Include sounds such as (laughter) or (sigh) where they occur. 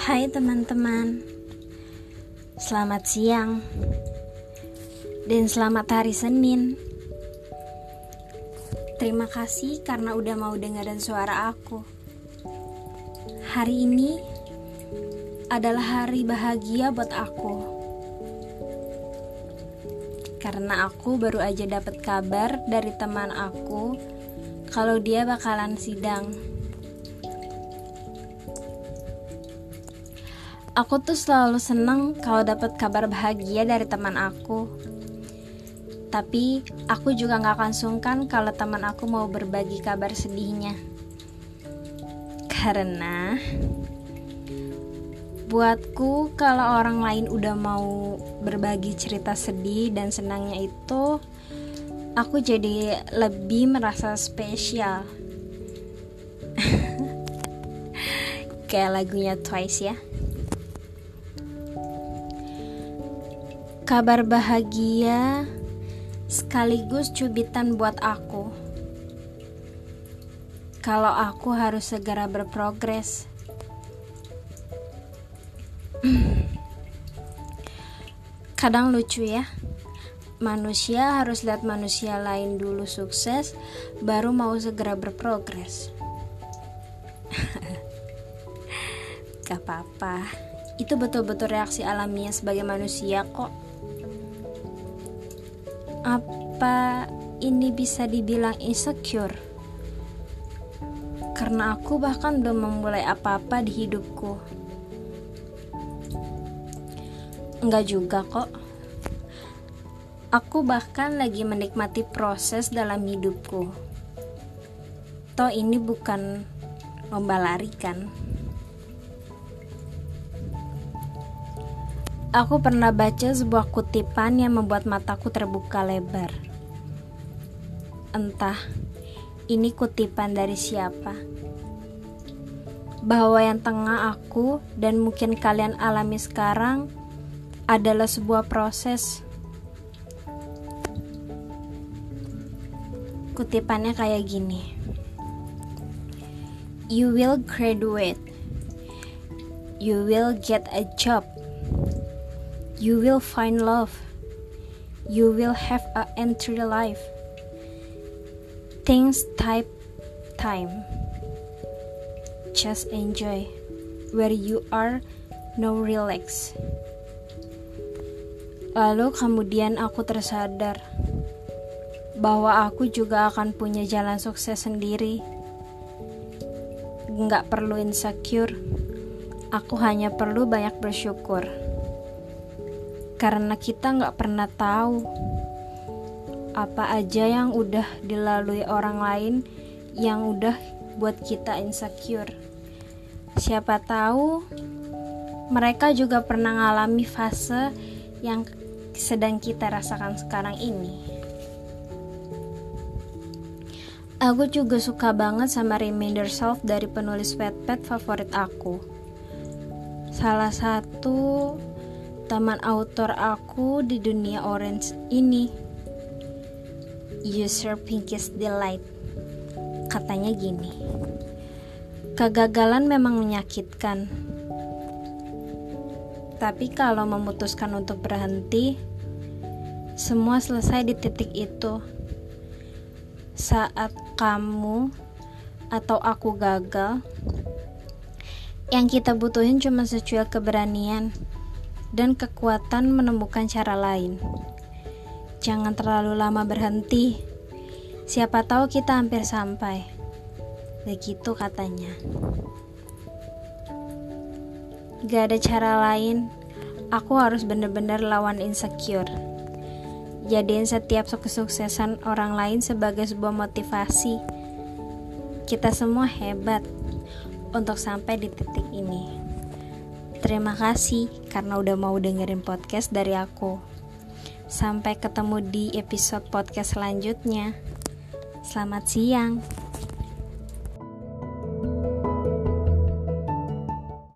Hai teman-teman, selamat siang dan selamat hari Senin. Terima kasih karena udah mau dengerin suara aku. Hari ini adalah hari bahagia buat aku. Karena aku baru aja dapat kabar dari teman aku kalau dia bakalan sidang. Aku tuh selalu seneng kalau dapat kabar bahagia dari teman aku. Tapi aku juga gak akan sungkan kalau teman aku mau berbagi kabar sedihnya. Karena buatku kalau orang lain udah mau berbagi cerita sedih dan senangnya itu aku jadi lebih merasa spesial. (laughs) Kayak lagunya Twice ya. Kabar bahagia sekaligus cubitan buat aku. Kalau aku harus segera berprogres. (clears throat) Kadang lucu ya. Manusia harus lihat manusia lain dulu sukses baru mau segera berprogres. (laughs) Gak apa-apa. Itu betul-betul reaksi alamiah sebagai manusia kok. Apa ini bisa dibilang insecure? Karena aku bahkan belum memulai apa-apa di hidupku. Enggak juga kok. Aku bahkan lagi menikmati proses dalam hidupku. Toh ini bukan lomba lari kan? Aku pernah baca sebuah kutipan yang membuat mataku terbuka lebar. Entah ini kutipan dari siapa. Bahwa yang tengah aku dan mungkin kalian alami sekarang adalah sebuah proses. Kutipannya kayak gini. You will graduate. You will get a job You will find love. You will have a entry life. Things type time. Just enjoy where you are, no relax. Lalu kemudian aku tersadar bahwa aku juga akan punya jalan sukses sendiri. Nggak perlu insecure, aku hanya perlu banyak bersyukur karena kita nggak pernah tahu apa aja yang udah dilalui orang lain yang udah buat kita insecure. Siapa tahu mereka juga pernah ngalami fase yang sedang kita rasakan sekarang ini. Aku juga suka banget sama Reminder Self dari penulis Wattpad favorit aku. Salah satu teman autor aku di dunia orange ini. User Pinkies Delight. Katanya gini. Kegagalan memang menyakitkan. Tapi kalau memutuskan untuk berhenti, semua selesai di titik itu. Saat kamu atau aku gagal, yang kita butuhin cuma secuil keberanian dan kekuatan menemukan cara lain. Jangan terlalu lama berhenti. Siapa tahu kita hampir sampai. Begitu katanya. Gak ada cara lain. Aku harus benar-benar lawan insecure. Jadiin setiap kesuksesan orang lain sebagai sebuah motivasi. Kita semua hebat untuk sampai di titik ini. Terima kasih karena udah mau dengerin podcast dari aku. Sampai ketemu di episode podcast selanjutnya. Selamat siang.